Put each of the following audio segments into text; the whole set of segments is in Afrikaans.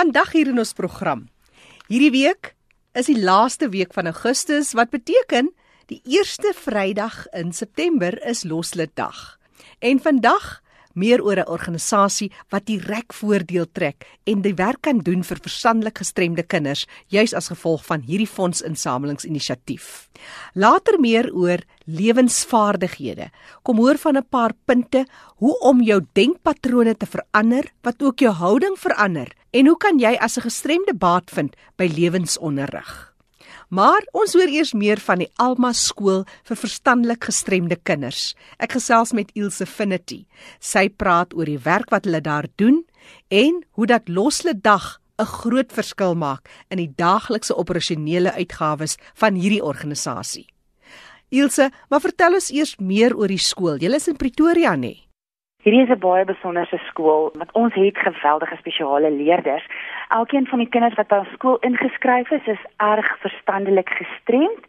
Vandag hier in ons program. Hierdie week is die laaste week van Augustus wat beteken die eerste Vrydag in September is Loslitdag. En vandag meer oor 'n organisasie wat direk voordeel trek en die werk kan doen vir verstandelik gestremde kinders juis as gevolg van hierdie fondsinsamelingsinisiatief. Later meer oor lewensvaardighede. Kom hoor van 'n paar punte hoe om jou denkpatrone te verander wat ook jou houding verander en hoe kan jy as 'n gestremde baat vind by lewensonderrig. Maar ons hoor eers meer van die Alma skool vir verstandelik gestremde kinders. Ek gesels met Ilse Finity. Sy praat oor die werk wat hulle daar doen en hoe dat losle dag 'n groot verskil maak in die daaglikse operasionele uitgawes van hierdie organisasie. Ilse, maar vertel ons eers meer oor die skool. Julle is in Pretoria, nê? Hierdie is 'n baie besonderse skool want ons het geweldige spesiale leerders. Elkeen van die kinders wat by ons skool ingeskryf is, is erg verstandelik gestremd.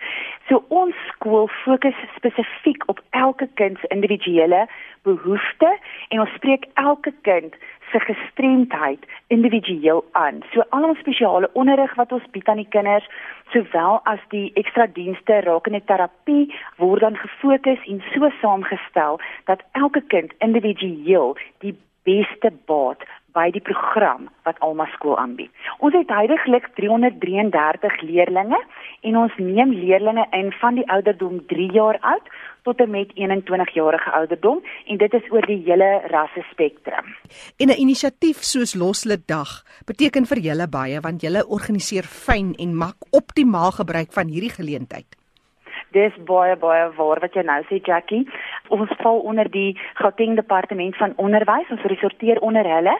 So ons skool fokus spesifiek op elke kind se individuele behoeftes en ons spreek elke kind se gestremdheid individueel aan. So al ons spesiale onderrig wat ons bied aan die kinders, sowel as die ekstra dienste rakende terapie word dan gefokus en so saamgestel dat elke kind individueel die beste baat by die program wat Alma skool aanbied. Ons het heidaglik 333 leerders en ons neem leerders in van die ouderdom 3 jaar oud tot en met 21 jarige ouderdom en dit is oor die hele rasse spektrum. En 'n inisiatief soos Loslid Dag beteken vir julle baie want julle organiseer fyn en maak optimaal gebruik van hierdie geleentheid. Dis baie baie waar wat jy nou sê Jackie. Ons val onder die Gauteng departement van onderwys. Ons resorteer onder hulle.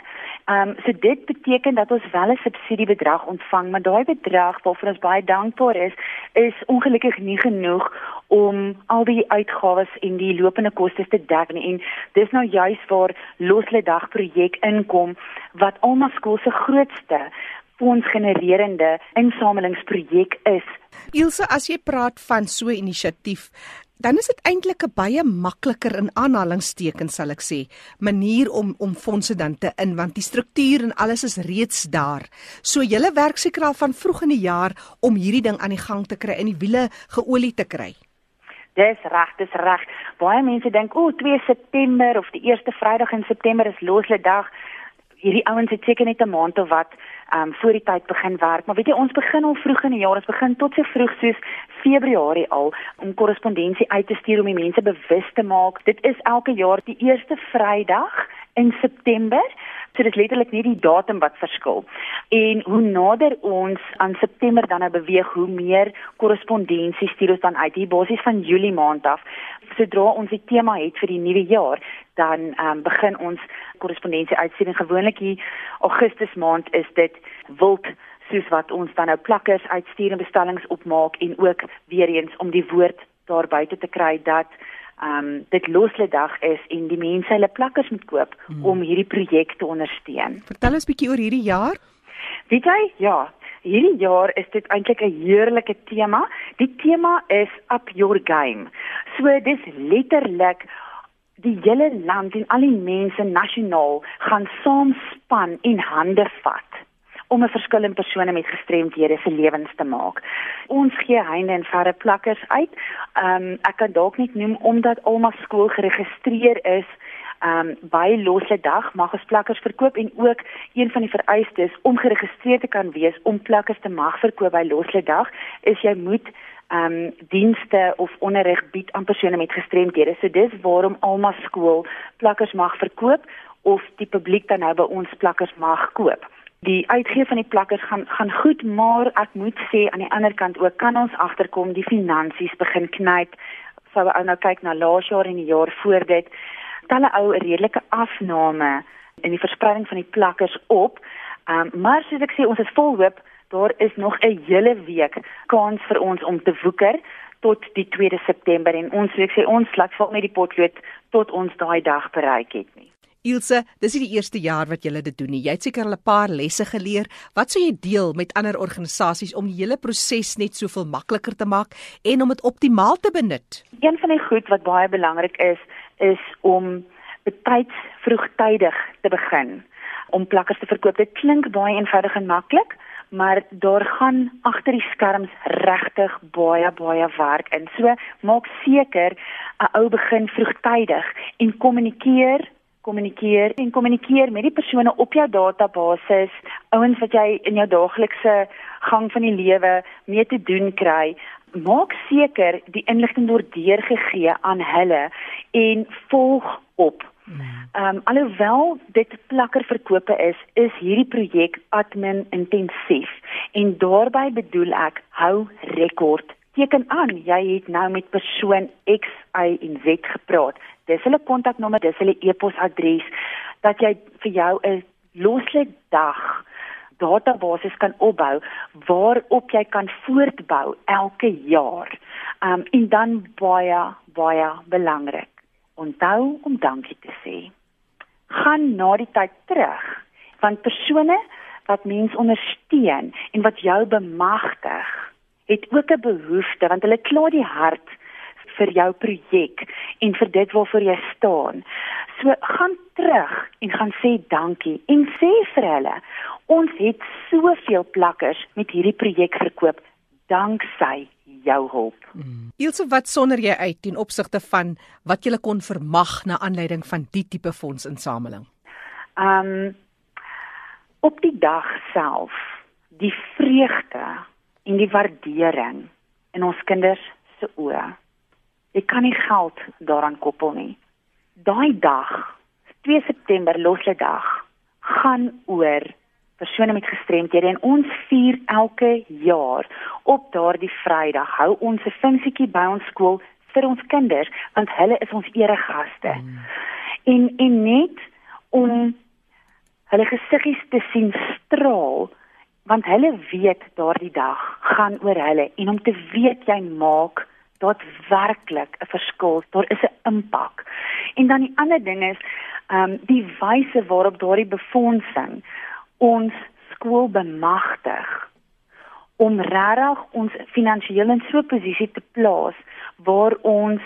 Ehm um, so dit beteken dat ons wel 'n subsidiebedrag ontvang, maar daai bedrag waarvoor ons baie dankbaar is, is ongelukkig nie genoeg om al die uitgawes en die lopende kostes te dek nie. En dis nou juis waar Loslede Dag projek inkom wat almal skool se grootste fondsgenererende insamelingsprojek is. Ilse, as jy praat van so 'n inisiatief, dan is dit eintlik 'n baie makliker in aanhalingstekens sal ek sê, manier om om fondse dan te in want die struktuur en alles is reeds daar. So julle werk seker al van vroeg in die jaar om hierdie ding aan die gang te kry en die wiele geolie te kry. Dis reg, dis reg. Baie mense dink, "O, 2 September of die eerste Vrydag in September is loslede dag." Hierdie ouens het seker net 'n maand of wat um voor die tyd begin werk, maar weet jy ons begin al vroeg in die jaar, ons begin tot so vroeg soos Februarie al om korrespondensie uit te stuur om die mense bewus te maak. Dit is elke jaar die eerste Vrydag in September. So dit is letterlik nie die datum wat verskil. En hoe nader ons aan September dan nou beweeg, hoe meer korrespondensie stuur ons dan uit hier basies van Julie maand af. Sodra ons die tema het vir die nuwe jaar, dan um, begin ons korrespondensie uitstuur. Gewoonlik hier Augustus maand is dit wild soos wat ons dan nou plakkers uitstuur en bestellings opmaak en ook weer eens om die woord daar buite te kry dat ehm um, dit loslede dag is en die mense hulle plakkers moet koop hmm. om hierdie projek te ondersteun. Vertel ons bietjie oor hierdie jaar. Weet jy? Ja, hierdie jaar is dit eintlik 'n heerlike tema. Die tema is up your game. So dis letterlik die hele land en al die mense nasionaal gaan saamspan en hande vat om 'n verskil in persone met gestremdhede se lewens te maak. Ons gee heinde en verre plakkers uit. Ehm um, ek kan dalk net noem omdat almal skool geregistreer is ehm um, by losse dag mag ons plakkers verkoop en ook een van die vereistes om geregistreer te kan wees om plakkers te mag verkoop by losse dag is jy moet ehm um, dienste of onderrig bied aan persone met gestremdhede. So dis waarom Alma skool plakkers mag verkoop of die publiek dan nou by ons plakkers mag koop. Die uitgee van die plakkers gaan gaan goed, maar ek moet sê aan die ander kant ook kan ons agterkom die finansies begin knyp. Sou ou nou kyk na laas jaar en die jaar voor dit, 'n ou 'n redelike afname in die verspreiding van die plakkers op. Ehm um, maar soos ek sê, ons is vol hoop. Daar is nog 'n hele week kans vir ons om te woeker tot die 2de September en ons sê ons slaat vol met die potlood tot ons daai dag bereik het nie. Ilse, dis nie die eerste jaar wat jy dit doen nie. Jy het seker al 'n paar lesse geleer. Wat sou jy deel met ander organisasies om die hele proses net soveel makliker te maak en om dit optimaal te benut? Een van die goed wat baie belangrik is, is om betyds vroegtydig te begin. om plakkers te verkoop. Dit klink baie eenvoudig en maklik, maar daar gaan agter die skerms regtig baie baie werk in. So maak seker 'n ou begin vroegtydig en kommunikeer kommunikeer en kommunikeer met die persone op jou database, ouens wat jy in jou daaglikse gang van die lewe mee te doen kry. Maak seker die inligting word deurgegee aan hulle en volg op Ehm um, alhoewel dit plakker verkope is, is hierdie projek admin intensief en daarbey bedoel ek hou rekord. Teken aan, jy het nou met persoon X, Y en Z gepraat. Dis hulle kontaknommer, dis hulle e-posadres dat jy vir jou 'n loslik dag database kan opbou waarop jy kan voortbou elke jaar. Um, en dan baie baie belangrik onthou om dankie te sê. Gaan na die tyd terug want persone wat mens ondersteun en wat jou bemagtig, het ook 'n behoefte want hulle kla die hart vir jou projek en vir dit waarvoor jy staan. So gaan terug en gaan sê dankie en sê vir hulle ons het soveel plakkers met hierdie projek verkoop danksy jou hulp. Mm. Ilse wat sonder jy uit ten opsigte van wat jy kon vermag na aanleiding van die tipe fondsinsameling. Um op die dag self die vreugde en die waardering in ons kinders se oë. Jy kan nie geld daaraan koppel nie. Daai dag, 2 September loslede dag, gaan oor persone met gestremthede en ons vier elke jaar op daardie Vrydag hou ons 'n funksietjie by ons skool vir ons kinders want hulle is ons eregaste. Mm. En en net om hulle gesiggies te sien straal want hulle weet daardie dag gaan oor hulle en om te weet jy maak dit werklik 'n verskil. Daar is 'n impak. En dan die ander ding is ehm um, die wyse waarop daardie befondsing ons skool bemagtig om regtig ons finansiëel in so 'n posisie te plaas waar ons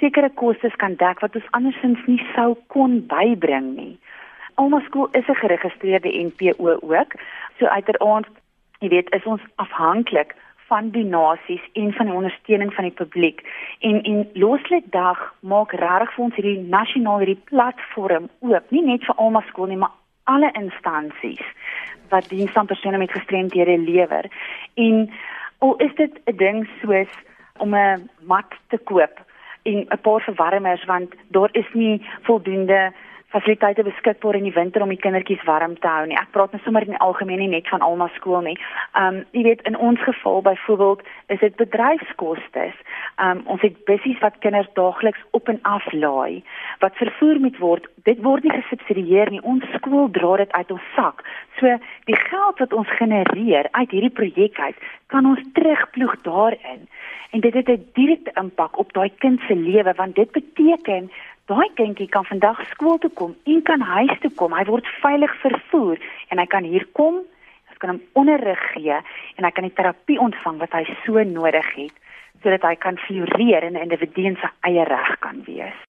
sekere kostes kan dek wat ons andersins nie sou kon bybring nie. Alma skool is 'n geregistreerde NPO ook. So uiteraard, jy weet, is ons afhanklik van donasies en van die ondersteuning van die publiek. En en Loslet Dag maak regtig vir ons hierdie nasionaal hierdie platform oop, nie net vir Alma skool nie, maar alle instansies wat diens aan persone met gestremdhede lewer. En al is dit 'n ding soos om 'n mat te koop en 'n paar verwarmers want daar is nie voldoende fasiliteite beskikbaar in die winter om die kindertjies warm te hou nie. Ek praat nou sommer in die algemeen nie net van Alma skool nie. Um jy weet in ons geval byvoorbeeld is dit bedryfskoste. Um ons het bussies wat kinders daagliks op en af laai wat vervoer moet word. Dit word nie gesubsidieer nie. Ons skool dra dit uit ons sak. So die geld wat ons genereer uit hierdie projek uit, kan ons terugploeg daarin. En dit het 'n direkte impak op daai kind se lewe want dit beteken daai kindjie kan vandag skool toe kom en kan huis toe kom. Hy word veilig vervoer en hy kan hier kom. Ons kan hom onderrig gee en hy kan die terapie ontvang wat hy so nodig het sodat hy kan floreer en 'n individu in sy eie reg kan wees.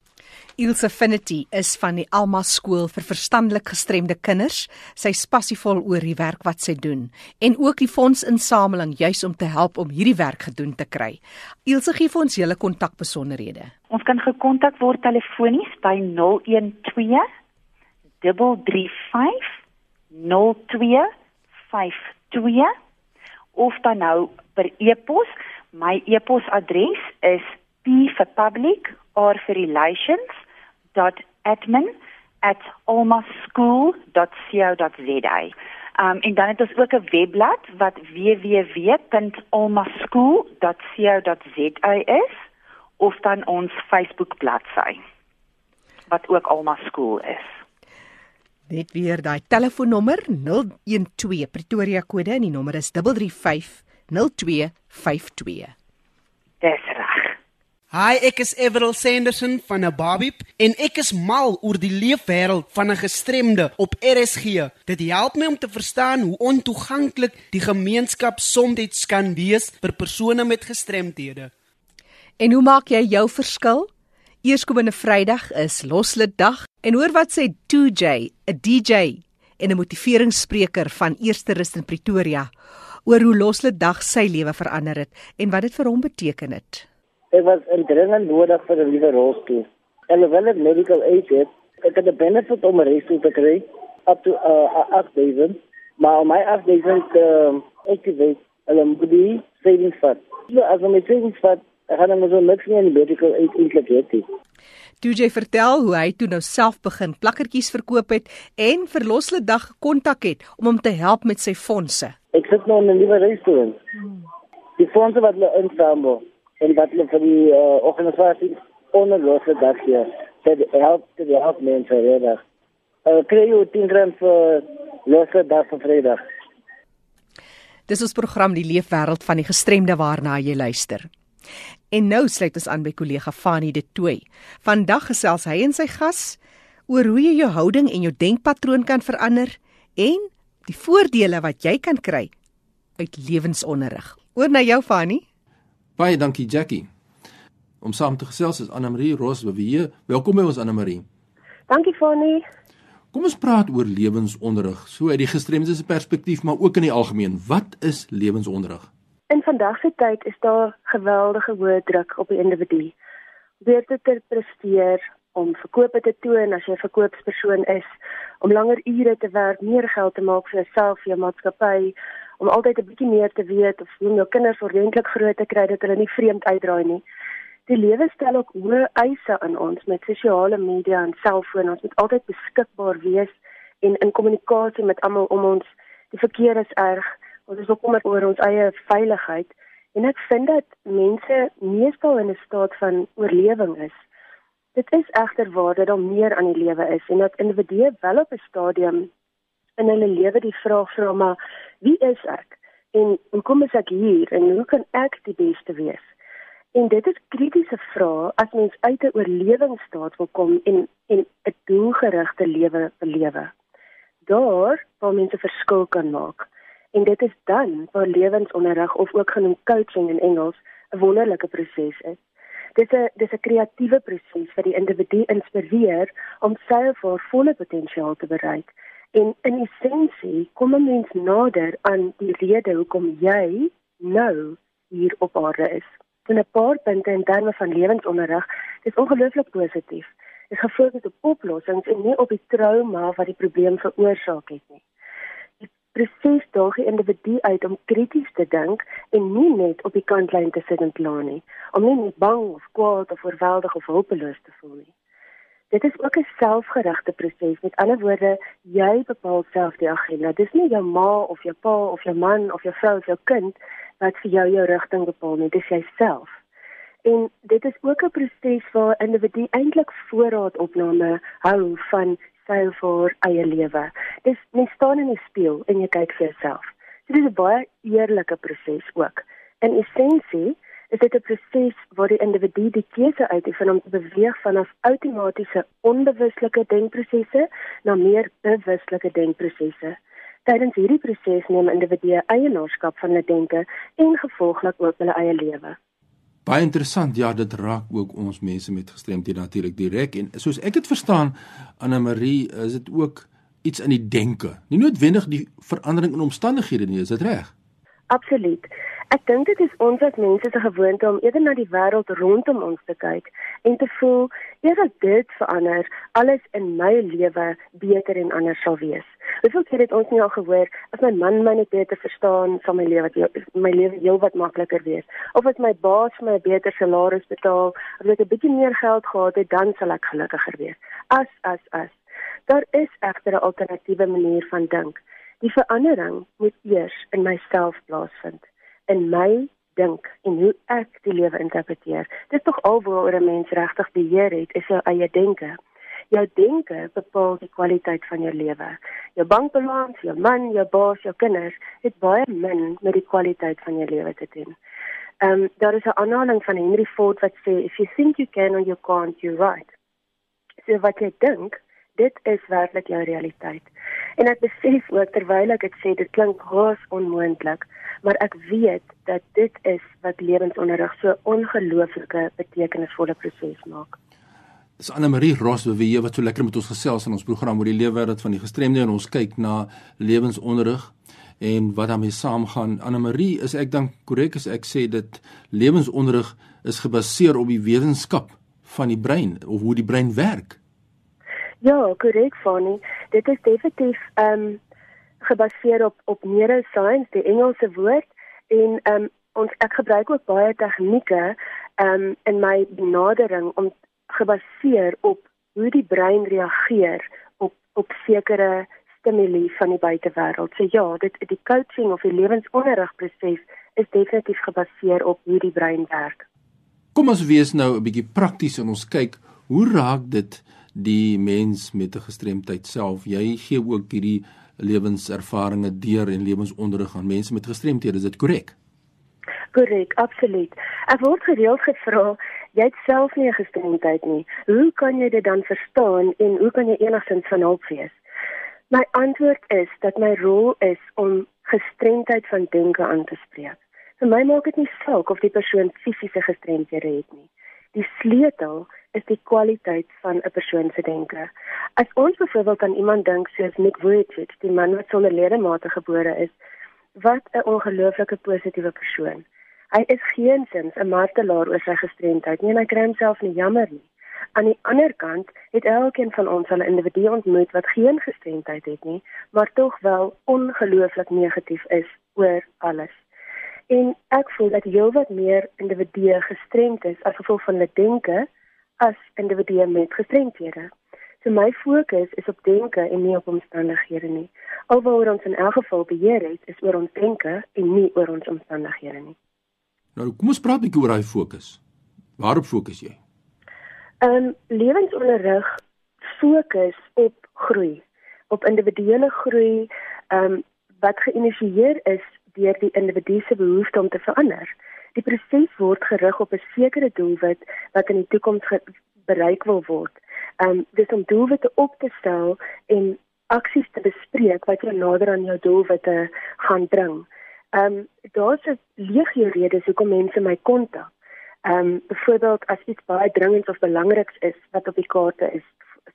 Ilse Affinity is van die Alma skool vir verstandelik gestremde kinders. Sy is passievol oor die werk wat sy doen en ook die fondsinsameling juis om te help om hierdie werk gedoen te kry. Ilse gee vir ons julle kontakbesonderhede. Ons kan gekontak word telefonies by 012 335 0252 of dan nou per e-pos. My e-posadres is p for public or for relations www.almaschool.co.za. Um en dan het ons ook 'n webblad wat www.almaschool.co.za is of dan ons Facebook bladsy wat ook Alma School is. Net weer daai telefoonnommer 012 Pretoria kode en die nommer is 335 0252. Dis. Hi, ek is Everal Sanderson van Ababip en ek is mal oor die leefwêreld van 'n gestremde op RSG. Dit help my om te verstaan hoe ontoeganklik die gemeenskap soms kan wees vir persone met gestremthede. En hoe maak jy jou verskil? Eerskomende Vrydag is Loslid dag en hoor wat sê 2J, 'n DJ en 'n motiveringsspreker van Eerste Rus in Pretoria oor hoe Loslet dag sy lewe verander het en wat dit vir hom beteken het. Ek was indringend nodig vir 'n nuwe rolstoel. Alhoewel ek medical aid het, ek het 'n benefit om 'n rolstoel te kry up to uh, 8000, maar my 8000 uh, activate hulle moet die savings fund. So as my savings fund, gaan dan so niks meer in medical aid eintlik hê. DJ vertel hoe hy toe nou self begin plakkertjies verkoop het en vir Loslet dag kontak het om hom te help met sy fondse. Ek sit nou in 'n nuwe restaurant. Hmm. Die fondse wat hulle insamel en wat hulle vir die uh, organisasie onder Loslet dag hier het help te help mense redder. Uh, kry jy 10 gram vir Loslet dag vir Vrydag? Dis ons program die leefwêreld van die gestremde waarna jy luister. En nou sluit ons aan by kollega Fanie de Tooi. Vandag gesels hy en sy gas oor hoe jy jou houding en jou denkpatroon kan verander en die voordele wat jy kan kry uit lewensonderrig. Oor na jou Fanie. Baie dankie Jackie. Om saam te gesels is Anna Marie Rosbewe. Welkom by ons Anna Marie. Dankie Fanie. Kom ons praat oor lewensonderrig, so uit die gestremdes se perspektief, maar ook in die algemeen. Wat is lewensonderrig? In vandag se tyd is daar geweldige hoë druk op die individu. Weer te presteer om verkope te toon as jy 'n verkoopspersoon is, om langer ure te werk, meer geld te maak vir jouself, vir jou maatskappy, om altyd 'n bietjie meer te weet of om jou kinders ordentlik groot te kry dat hulle nie vreemd uitdraai nie. Die lewe stel ook hoë eise aan ons met sosiale media en selfoon. Ons moet altyd beskikbaar wees en in kommunikasie met almal om ons. Die verkeer is erg ons is bekommerd oor ons eie veiligheid en ek vind dat mense meestal in 'n staat van oorlewing is. Dit is egter waar dat daar meer aan die lewe is en dat individue wel op 'n stadium in hulle lewe die vraag vra maar wie is ek en hoekom is ek hier en hoe kan ek die beste wees? En dit is kritiese vrae as mens uit 'n oorlewingsstaat wil kom en en 'n doelgerigte lewe belewe. Daar waar mense verskil kan maak en dit is dan waar lewensonderrig of ook genoem coaching in Engels 'n wonderlike proses is. Dit is 'n dis 'n kreatiewe proses wat die individu inspireer om sy of haar volle potensiaal te bereik. En in essensie kom 'n mens nader aan die rede hoekom jy nou hier op aarde is. En 'n paar punte in terme van lewensonderrig, dis ongelooflik positief. Dit gefokus op oplossings en nie op die trauma wat die probleem veroorsaak het nie proses daag die individu uit om krities te dink en nie net op die kantlyn te sit en pla nie, om nie net bang of kwaad of oorweldig of hulpeloos te voel nie. Dit is ook 'n selfgerigte proses. Met ander woorde, jy bepaal self die agenda. Dis nie jou ma of jou pa of jou man of jou vrou of jou kind wat vir jou jou rigting bepaal nie, dis jouself. En dit is ook 'n proses waar individu eintlik voorraadopname hou van sy of haar eie lewe. Dis mens staan in die spieël en jy kyk vir jouself. So dit is 'n baie eerlike proses ook. In essensie is dit 'n proses waar die individu die keuse uitoefen om te beweeg vanaf outomatiese onbewuslike denkprosesse na meer bewuslike denkprosesse. Tydens hierdie proses neem individue eienaarskap van hulle denke en gevolglik ook hulle eie lewe. Baie interessant. Ja, dit raak ook ons mense met gestremdhede natuurlik direk en soos ek dit verstaan, Anna Marie, is dit ook iets in die denke. Nie noodwendig die verandering in omstandighede nie, is dit reg? Absoluut. Ek dink dit is ons as mense se gewoonte om eerder na die wêreld rondom ons te kyk en te voel eerder dit verander, alles in my lewe beter en anders sal wees. Hoeveel keer het ons nie al gehoor as my man my net beter verstaan, sal my lewe my lewe heelwat makliker wees. Of as my baas my 'n beter salaris betaal, of ek 'n bietjie meer geld gehad het, dan sal ek gelukkiger wees. As as as. Daar is egter 'n alternatiewe manier van dink. Die verandering moet eers in myself plaasvind in my dink en hoe ek die lewe interpreteer. Dit is tog alwaar 'n mens regtig beheer het, is jou eie denke. Jou denke bepaal die kwaliteit van jou lewe. Jou bankbalans, jou man, jou baas, jou kinders het baie min met die kwaliteit van jou lewe te doen. Ehm um, daar is 'n aanhaling van Henry Ford wat sê if you think you can or you can't, you're right. So wat jy dink, dit is werklik jou realiteit. En ek besef ook terwyl ek dit sê, dit klink haas onmoontlik, maar ek weet dat dit is wat lewensonderrig so ongelooflike betekenisvolle proses maak. Dis Anne Marie Ross beweeg wat so lekker met ons gesels in ons program oor die lewenswêreld van die gestremde en ons kyk na lewensonderrig en wat daarmee saamgaan. Anne Marie, is ek dan korrek as ek sê dit lewensonderrig is gebaseer op die wetenskap van die brein of hoe die brein werk? Ja, korrek, Fanny. Dit is definitief ehm um, gebaseer op op neuroscience, die Engelse woord en ehm um, ons ek gebruik ook baie tegnieke ehm um, in my benadering om gebaseer op hoe die brein reageer op op sekere stimuli van die buitewêreld. So ja, dit die coaching of die lewensonderrigproses is definitief gebaseer op hoe die brein werk. Kom ons wees nou 'n bietjie prakties en ons kyk hoe raak dit die mens met 'n gestremdheid self. Jy gee ook hierdie lewenservarings deur en lewensonderrig aan mense met gestremthede, is dit korrek? Korrek, absoluut. Ek word gereeld gevra, jy het self nie 'n gestremdheid nie. Hoe kan jy dit dan verstaan en hoe kan jy enigstens van hulp wees? My antwoord is dat my rol is om gestremdheid van denke aan te spreek. Vir my maak dit nie saak of die persoon fisiese gestremdhede het nie. Die sleutel is die kwaliteit van 'n persoon se denke. As ons byvoorbeeld aan iemand dink soos Nick Vujicic, die man wat sonder ledemate gebore is, wat 'n ongelooflike positiewe persoon. Hy is geensins 'n martelaar oor sy gestremdheid nie en hy kry homself nie jammer nie. Aan die ander kant het elkeen van ons al 'n individu ontmoet wat geen gestremdheid het nie, maar tog wel ongelooflik negatief is oor alles. En ek voel dat heelwat meer individue gestremd is as gevolg van hulle denke as individue met gestremdhede. So my fokus is op denke en nie op omstandighede nie. Alwaar ons in elk geval beheer het, is oor ons denke en nie oor ons omstandighede nie. Nou kom ons praat 'n bietjie oor daai fokus. Waarop fokus jy? Ehm um, lewensonderrig fokus op groei, op individuele groei, ehm um, wat geïnisieer is deur die individu se behoefte om te verander. Die proses word gerig op 'n sekere doelwit wat in die toekoms bereik wil word. Um, dis om doelwitte op te stel en aksies te bespreek wat jou nader aan jou doelwitte gaan bring. Um, daar's 'n legio redes hoekom mense my kontak. Um, byvoorbeeld as iets baie dringend of belangriks is wat op die kaarte is,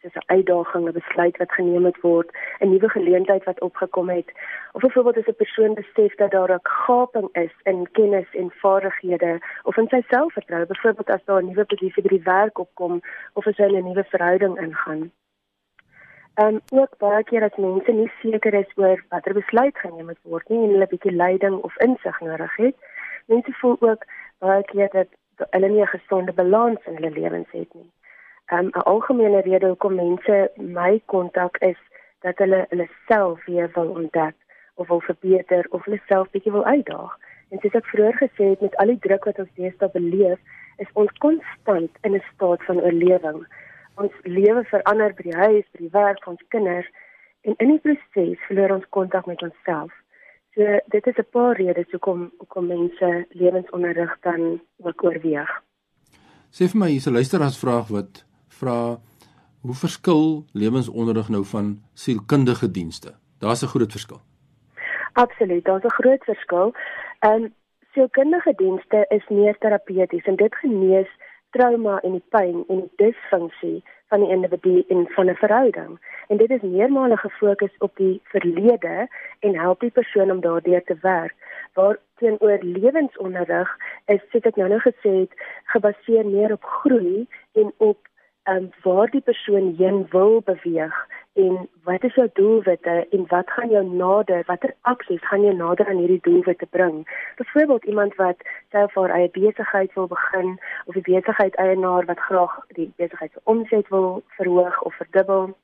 soos 'n uitdaging, 'n besluit wat geneem moet word, 'n nuwe geleentheid wat opgekom het, of byvoorbeeld as 'n persoon besef dat daar 'n gaping is in kennis en vaardighede of in sy selfvertroue, byvoorbeeld as daar 'n nuwe posisie by die werk opkom of as hy 'n nuwe verhouding ingaan. Ehm um, ook baie keer as mense nie seker is oor watter besluit geneem moet word nie en hulle bietjie leiding of insig nodig het. Mense voel ook baie keer dat hulle nie 'n gesonde balans in hulle lewens het nie. Ehm um, 'n algemene rede hoekom mense my kontak is dat hulle hulle self weer wil ontdek of wil verbeter of hulle self bietjie wil uitdaag. En soos ek vroeër gesê het met al die druk wat ons deesdae beleef, is ons konstant in 'n staat van oorlewing ons lewe verander by die huis, by die werk, ons kinders en in die proses verloor ons kontak met onsself. So dit is 'n paar redes hoekom hoekom mense lewensonderrig dan ook oorweeg. Sê vir my, hier's 'n luisteraarsvraag wat vra hoe verskil lewensonderrig nou van sielkundige dienste? Daar's 'n groot verskil. Absoluut, daar's 'n groot verskil. Ehm um, sielkundige dienste is meer terapeuties en dit genees trauma en die pyn en die disfunksie van die individu in van 'n verhouding. En dit is meermale gefokus op die verlede en help die persoon om daardeur te werk. Waar teenoor lewensonderrig is, soos ek nou nou gesê het, gebaseer meer op groei en op um, waar die persoon heen wil beweeg en wat is jou doelwitte en wat gaan jou nader watter aksies gaan jou nader aan hierdie doelwitte bring? Byvoorbeeld iemand wat self haar eie besigheid wil begin of 'n besigheid eienaar wat graag die besigheid se omset wil verhoog of verdubbel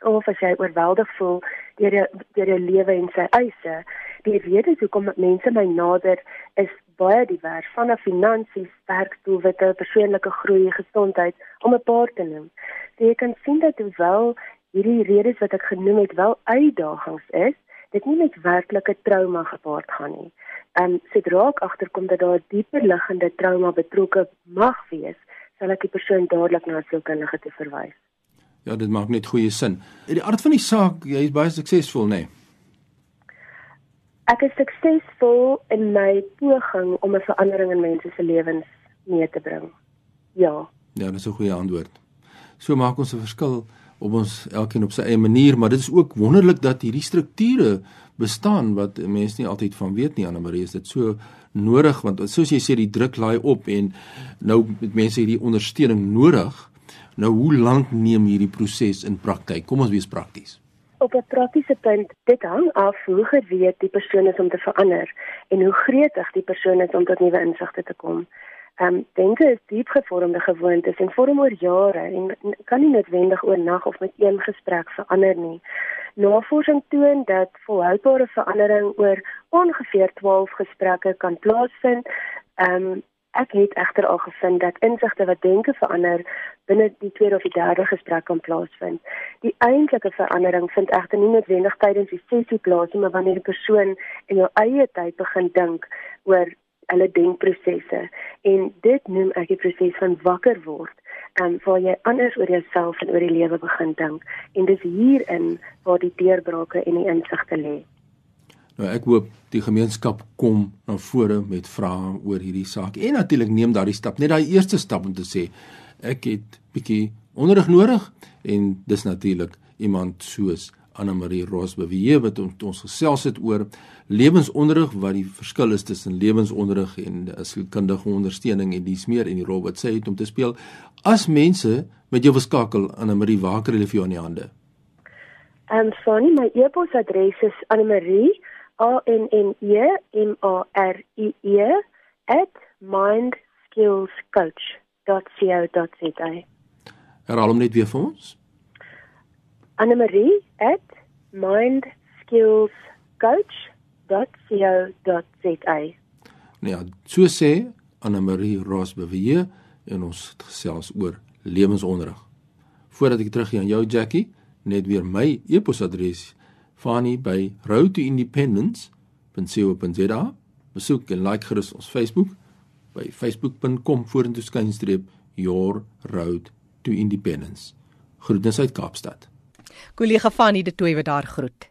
of as jy oorweldig voel deur jou deur jou lewe en sy eise. Die rede hoekom mense my nader is baie divers van af finansies werkdoelwitte persoonlike groei gesondheid om 'n paar te noem So jy kan sien dat hoewel hierdie redes wat ek genoem het wel uitdagings is, dit nie met werklike trauma gepaard gaan nie. Ehm sodra ek agterkom dat daar 'n dieper liggende trauma betrokke mag wees, sal ek die persoon dadelik na 'n sielkundige toe verwys. Ja, dit maak net goeie sin. In die aard van die saak, jy is baie suksesvol, nê? Nee? Ek is suksesvol in my poging om 'n verandering in mense se lewens mee te bring. Ja. Ja, dis 'n goeie antwoord. So maak ons 'n verskil op ons elkeen op sy eie manier, maar dit is ook wonderlik dat hierdie strukture bestaan wat mense nie altyd van weet nie Anna Marie is dit so nodig want soos jy sê die druk laai op en nou met mense hierdie ondersteuning nodig nou hoe lank neem hierdie proses in praktyk kom ons wees prakties op 'n praktiese punt dit hang af hoe gereed die persoon is om te verander en hoe gretig die persoon is om tot nuwe insigte te kom Ehm um, denke is diep gevormde gewoontes en vorm oor jare en kan nie noodwendig oornag of met een gesprek verander nie. Navorsing toon dat volhoubare verandering oor ongeveer 12 gesprekke kan plaasvind. Ehm um, ek het egter al gevind dat insigte wat denke verander binne die tweede of die derde gesprek kan plaasvind. Die eintlike verandering vind egter nie noodwendig tydens die sessie plaas nie, maar wanneer die persoon in jou eie tyd begin dink oor hulle denkprosesse en dit noem ek die proses van wakker word en um, waar jy anders oor jouself en oor die lewe begin dink en dis hierin waar die deurbrake en die insigte lê. Nou ek hoop die gemeenskap kom na vore met vrae oor hierdie saak en natuurlik neem daardie stap net daai eerste stap om te sê ek het bietjie onderrig nodig en dis natuurlik iemand soos Anna Marie Rosbewe wat ons gesels het oor lewensonderrig wat die verskil is tussen lewensonderrig en sielkundige ondersteuning en dis meer en die rol wat sy het om te speel as mense met jou verskakel Anna Marie waar kry hulle vir jou in die hande? Ehm um, Sonny my e-posadres is annamarie a n n e m a r i e @mindskillscoach.co.za Herhaal hom net weer vir ons. annemarie@mindskillscoach.co.za. Nou ja, so sê Annemarie Rosbewe en ons het gesels oor lewensonderrig. Voordat ek teruggaan aan jou Jackie, net weer my e-posadres Fani by roadtoindependence.co.za. Besoek en like gerus ons Facebook by facebook.com vorentoe skynstreep your road to independence. Groetens uit Kaapstad kollega Fanny de Tooi wat daar groet.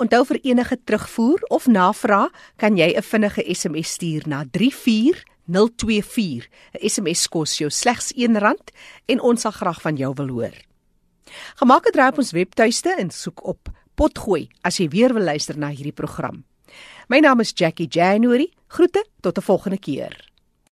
Onthou vir enige terugvoer of navraag kan jy 'n vinnige SMS stuur na 34024. 'n SMS kos jou slegs R1 en ons sal graag van jou wil hoor. Gemaak 'n draai op ons webtuiste en soek op Potgooi as jy weer wil luister na hierdie program. My naam is Jackie January. Groete tot 'n volgende keer.